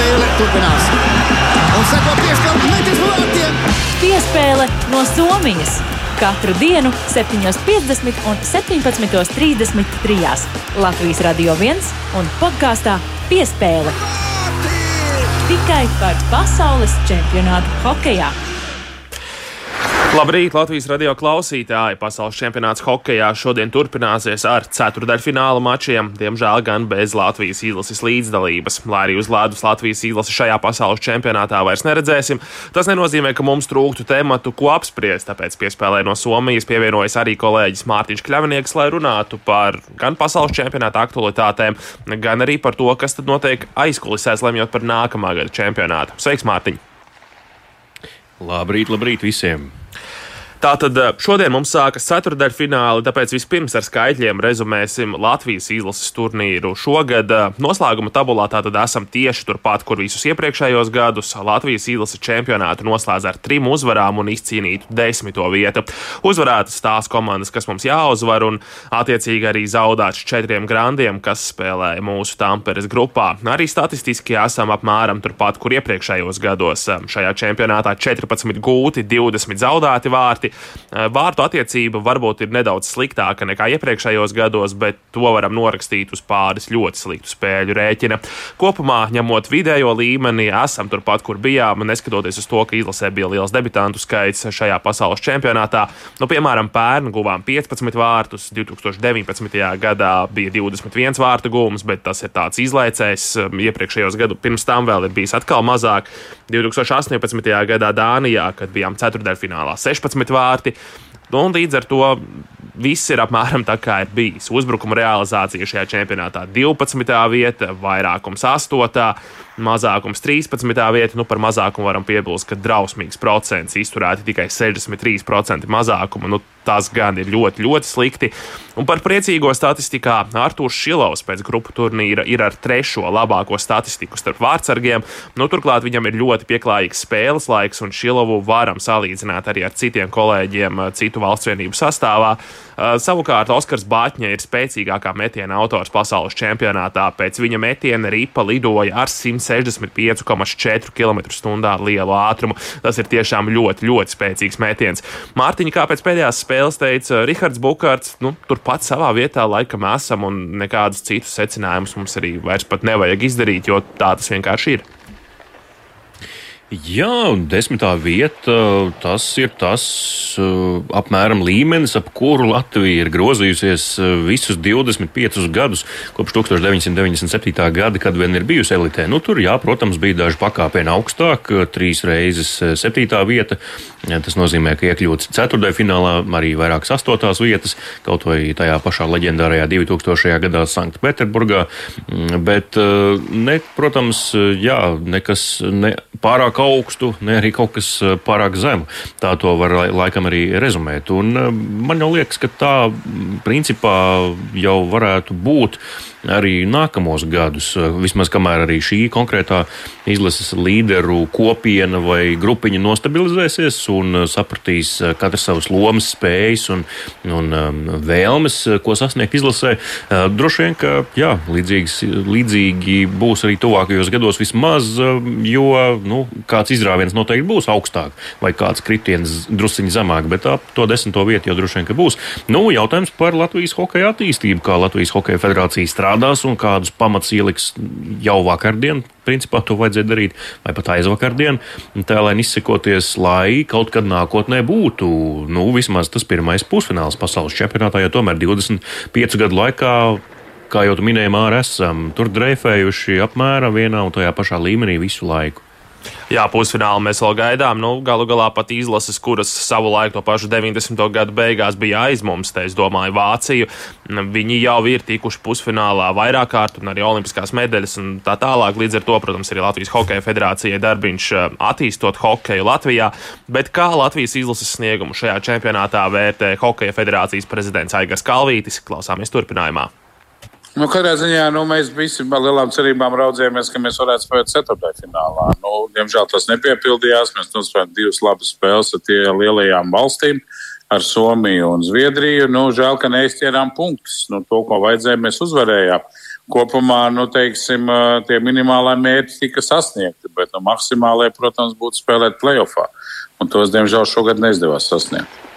spēle turpinās. Un seko piespēle metis vārtiem. Piespēle no Somijas. Katru dienu, 7.50 un 17.33. Latvijas Radio 1 un podkāstā Piespēle. Tikai par pasaules čempionātu hokeja. Labrīt, Latvijas radio klausītāji! Pasaules čempionāts hokeja šodien turpināsies ar ceturdaļfināla mačiem, diemžēl gan bez Latvijas izlases līdzdalības. Lai arī uz ledus Latvijas izlasi šajā pasaules čempionātā vairs neredzēsim, tas nenozīmē, ka mums trūktu tematu, ko apspriest. Tāpēc piespēlē no Somijas pievienojas arī kolēģis Mārtiņš Kļavinieks, lai runātu par gan pasaules čempionāta aktualitātēm, gan arī par to, kas tad notiek aizkulisēs, lemjot par nākamā gada čempionātu. Sveiks, Mārtiņ! Labrīt, labrīt visiem! Tātad eh, šodien mums sākas ceturdaļfināli, tāpēc vispirms ar skaitļiem rezumēsim Latvijas izlases turnīru. Šogad eh, noslēguma tabulā tātad esam tieši turpat, kur visus iepriekšējos gadus. Latvijas izlases čempionātu noslēdz ar trim uzvarām un izcīnītu desmito vietu. Uzvarētas tās komandas, kas mums jāuzvar, un attiecīgi arī zaudēts četriem grandiem, kas spēlēja mūsu Tamperes grupā. Arī statistiski esam apmēram turpat, kur iepriekšējos gados. Šajā čempionātā 14 gūti, 20 zaudēti vārti. Eh, vārtu attiecība varbūt ir nedaudz sliktāka nekā iepriekšējos gados, bet to varam norakstīt uz pāris ļoti sliktu spēļu rēķina. Kopumā, ņemot vidējo līmeni, esam turpat, kur bijām, neskatoties uz to, ka izlasē bija liels debitantu skaits šajā pasaules čempionātā. Nu, piemēram, pērn guvām 15 vārtus, 2019. gadā bija 21 vārtu gūms, bet tas ir tāds izlaicējs. Iepriekšējos gados pirms tam vēl ir bijis atkal mazāk. 2018. gadā Dānijā, kad bijām ceturdaļfinālā, 16 vārtu vārti. Nu, un līdz ar to viss ir apmēram tā, kā ir bijis. Uzbrukuma realizācija šajā čempionātā 12. vieta, vairākums 8 mazākums 13. vieta. Nu, par mazākumu varam piebilst, ka drausmīgs procents izturēti tikai 63% mazākuma. Nu, tas gan ir ļoti, ļoti slikti. Un par priecīgo statistikā Arthurs Šilovs pēc grupu turnīra ir ar trešo labāko statistiku starp vārdsargiem. Nu, turklāt viņam ir ļoti pieklājīgs spēles laiks, un Šilovu varam salīdzināt arī ar citiem kolēģiem citu valsts vienību sastāvā. Uh, savukārt Oskars Bāķņa ir spēcīgākā metiena autors pasaules čempionātā. Pēc viņa metiena ripa lidoja ar 100 65,4 km/h lielu ātrumu. Tas ir tiešām ļoti, ļoti spēcīgs metiens. Mārtiņa, kā pēc pēdējās spēles teica Rihards Bukārts, nu, turpat savā vietā laikam esam un nekādus citus secinājumus mums arī vairs pat nevajag izdarīt, jo tā tas vienkārši ir. Jā, un desmitā vieta tas ir tas apmēram līmenis, ap kuru Latvija ir grozījusies visus 25 gadus, kopš 1997. gada, kad vien ir bijusi elitē. Nu, tur, jā, protams, bija daži pakāpieni augstāk, trīs reizes septītā vieta. Tas nozīmē, ka iekļūts ceturtajā finālā arī vairākas astotās vietas, kaut vai tajā pašā leģendārajā 2000. gadā Sanktpēterburgā. Mm, bet, ne, protams, jā, nekas ne pārāk augstu, ne arī kaut kas eh, pārāk zemu. Tā to var laikam arī rezumēt. Un eh, man jau liekas, ka tā principā jau varētu būt arī nākamos gadus. Vismaz kamēr arī šī konkrētā izlases līderu kopiena vai grupiņa nostabilizēsies un sapratīs katrs savas lomas, spējas un, un um, vēlmes, ko sasniegt izlasē. Droši vien, ka jā, līdzīgs, līdzīgi būs arī tuvākajos gados vismaz, jo nu, kāds izrāviens noteikti būs augstāk vai kāds kritiens drusciņi zemāk, bet ap to desmito vietu jau droši vien, ka būs. Nu, jautājums par Latvijas hokeja attīstību, kā Latvijas hokeja federācija strādā strādās un kādus pamats ieliks jau vakardien. Principā to vajadzēja darīt, vai pat aizvakardien, lai izsekoties, lai kaut kad nākotnē būtu nu, vismaz tas pirmais pusfināls pasaules čempionātā, jo tomēr 25 gadu laikā kā jau minēji, Mārā, esam tur dreifējuši apmēram vienā un tajā pašā līmenī visu laiku. Jā, pusfinālu mēs vēl gaidām. Nu, galu galā pat izlases, kuras savu laiku to pašu 90. gadu beigās bija aiz mums, te es domāju, Vāciju. Viņi jau ir tikuši pusfinālā vairāk kārt un arī olimpiskās medaļas un tā tālāk. Līdz ar to, protams, arī Latvijas Hokeja federācijai darbiņš eh, attīstot hokeju Latvijā. Bet kā Latvijas izlases sniegumu šajā čempionātā vērtē Hokeja federācijas prezidents Aigars Kalvītis? Klausāmies turpinājumā. Nu, Katrā ziņā nu, mēs visi ar lielām cerībām raudzījāmies, ka mēs varētu spēlēt ceturtajā finālā. Nu, diemžēl tas nepiepildījās. Mēs nospēlējām divas labas spēles ar tiem lielajām valstīm, ar Somiju un Zviedriju. Nu, žēl, ka neizķērām punktus. Nu, to, ko vajadzēja, mēs uzvarējām. kopumā, nu, teiksim, tie minimālai mērķi tika sasniegti, bet nu, maksimālajie, protams, būtu spēlēt playoffā. Un tos, diemžēl, šogad neizdevās sasniegt.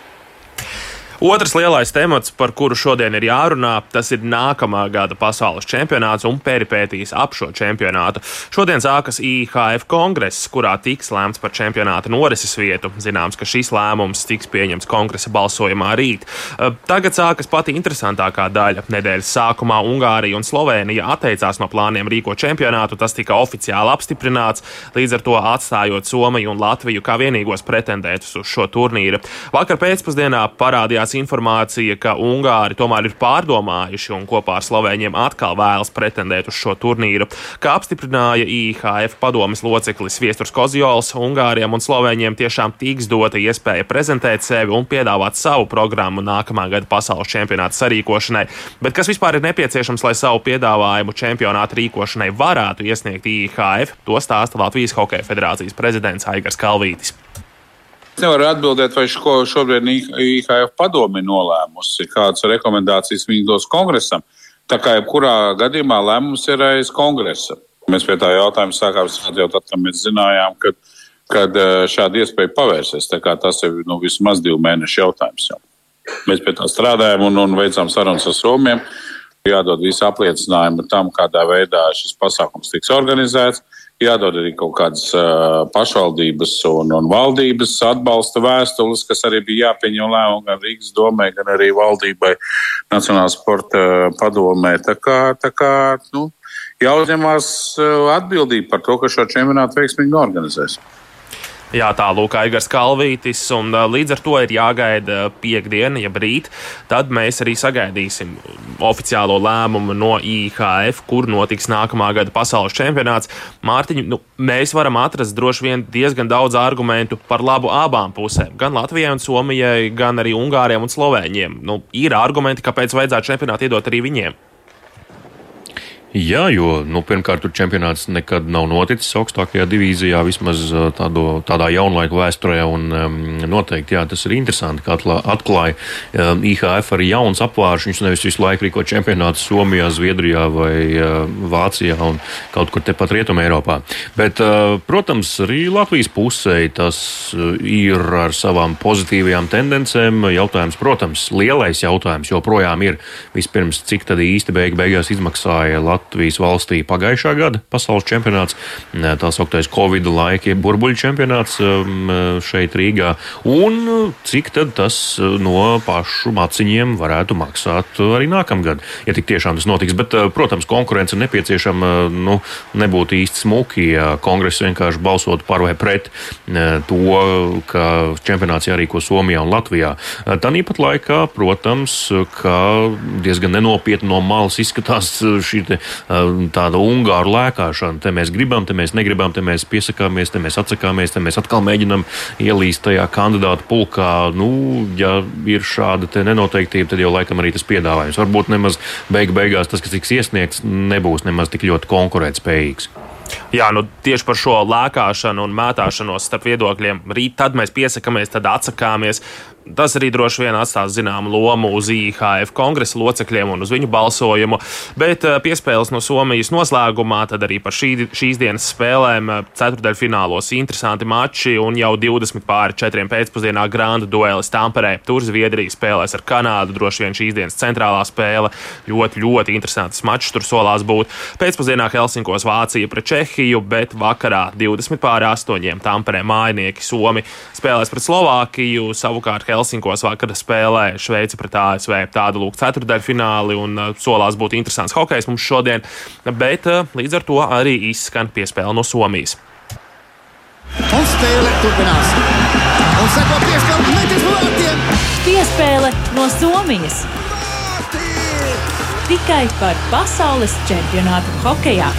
Otrs lielais temats, par kuru šodien ir jārunā, tas ir nākamā gada pasaules čempionāts un peripētīs ap šo čempionātu. Šodien sākas IHF kongress, kurā tiks lēmts par čempionāta norises vietu. Zināms, ka šis lēmums tiks pieņemts kongresa balsojumā rīt. Eh, tagad sākas pati interesantākā daļa. Nedēļas sākumā Ungārija un Slovenija atteicās no plāniem rīkot čempionātu. Tas tika oficiāli apstiprināts, līdz ar to atstājot Somiju un Latviju kā vienīgos pretendētus uz šo turnīru. Vakar pēcpusdienā parādījās parādījās informācija, ka Ungāri tomēr ir pārdomājuši un kopā ar Slovēņiem atkal vēlas pretendēt uz šo turnīru. Kā apstiprināja IHF padomes loceklis Viesturs Kozjols, Ungāriem un Slovēņiem tiešām tiks dota iespēja prezentēt sevi un piedāvāt savu programmu nākamā gada pasaules čempionāta sarīkošanai. Bet kas vispār ir nepieciešams, lai savu piedāvājumu čempionāta rīkošanai varētu iesniegt IHF, to stāsta Latvijas Hokeja federācijas prezidents Aigars Kalvītis. Es nevaru atbildēt, vai šo, šobrīd IHF padomi nolēmusi, kādas rekomendācijas viņi dos kongresam. Tā kā jebkurā gadījumā lēmums ir aiz kongresa. Mēs pie tā jautājuma sākām strādāt jau tad, kad mēs zinājām, ka kad eh, šāda iespēja pavērsies. Tas ir nu, vismaz divu mēnešu jautājums. Jau. Mēs pie tā strādājam un, un veicām sarunas ar Somiem. Jādod visi apliecinājumi tam, kādā veidā šis pasākums tiks organizēts jādod arī kaut kādas uh, pašvaldības un, un valdības atbalsta vēstules, kas arī bija jāpieņem lēmumu gan Rīgas domē, gan arī valdībai Nacionālās sporta padomē. Tā kā, tā kā nu, jāuzņemās atbildība par to, ka šo čempionātu veiksmīgi norganizēs. Jā, tā lūk, Aigars Kalvītis, un līdz ar to ir jāgaida piekdiena, ja brīt. Tad mēs arī sagaidīsim oficiālo lēmumu no IHF, kur notiks nākamā gada pasaules čempionāts. Mārtiņ, nu, mēs varam atrast droši vien diezgan daudz argumentu par labu abām pusēm. Gan Latvijai un Somijai, gan arī Ungāriem un Slovēņiem. Nu, ir argumenti, kāpēc vajadzētu čempionātu iedot arī viņiem. Jā, jo nu, pirmkārt, tur čempionāts nekad nav noticis augstākajā divīzijā, vismaz tādo, tādā jaunlaika vēsturē. Un, um, noteikti jā, tas ir interesanti, kā atklāja um, IHF arī jauns apvāršņus, nevis visu laiku rīko čempionātu Somijā, Zviedrijā vai uh, Vācijā un kaut kur tepat Rietumē Eiropā. Bet, uh, protams, arī Latvijas pusē tas ir ar savām pozitīvajām tendencēm. Jautājums, protams, lielais jautājums joprojām ir vispirms, cik tad īsti beig beigās izmaksāja Latvijas. Latvijas valstī pagājušā gada pasaules čempionāts, tā sauktais Covid laika burbuļu čempionāts um, šeit Rīgā, un cik tad tas no pašu maciņiem varētu maksāt arī nākamgad, ja tik tiešām tas notiks. Bet, protams, konkurence ir nepieciešama, nu, nebūtu īsti smuki, ja kongress vienkārši balsotu par vai pret to, ka čempionāts jārīko Somijā un Latvijā. Tāpat laikā, protams, ka diezgan nenopietni no malas izskatās šī tāda ungāru lēkāšana. Te mēs gribam, te mēs negribam, te mēs piesakāmies, te mēs atsakāmies, te mēs atkal mēģinam ielīst tajā kandidātu pulkā. Nu, ja ir šāda nenoteiktība, tad jau laikam arī tas piedāvājums. Varbūt nemaz beig beigās tas, kas tiks iesniegts, nebūs nemaz tik ļoti konkurētspējīgs. Jā, nu tieši par šo lēkāšanu un mētāšanos starp viedokļiem. Rīt tad mēs piesakāmies, tad atsakāmies. Tas arī droši vien atstās zināmu lomu uz IHF kongresa locekļiem un uz viņu balsojumu. Bet eh, piespēles no Somijas noslēgumā, tad arī par šī, šīs dienas spēlēm eh, ceturdaļfinālos interesanti mači un jau 20 pāri 4 pēcpusdienā grāmatu duelis Tamperē. Tur Zviedrija spēlēs ar Kanādu. Droši vien šīs dienas centrālā spēle ļoti, ļoti interesants mačs tur solās būt. Pēcpusdienā Helsinkos Vācija pret Čehiju, bet vakarā 20 pāri 8 Tamperē mājnieki Somi spēlēs pret Slovākiju. Savukārt Helsinkos vakar spēlē Šveici pret ASV. Tāda lūk ceturdaļfināli un uh, solās būt interesants hokejs mums šodien, bet uh, līdz ar to arī izskan piespēle no Somijas. Un spēle turpinās. Un seko piespēle metis vārtiem. Piespēle no Somijas. Tikai par pasaules čempionātu hokejā.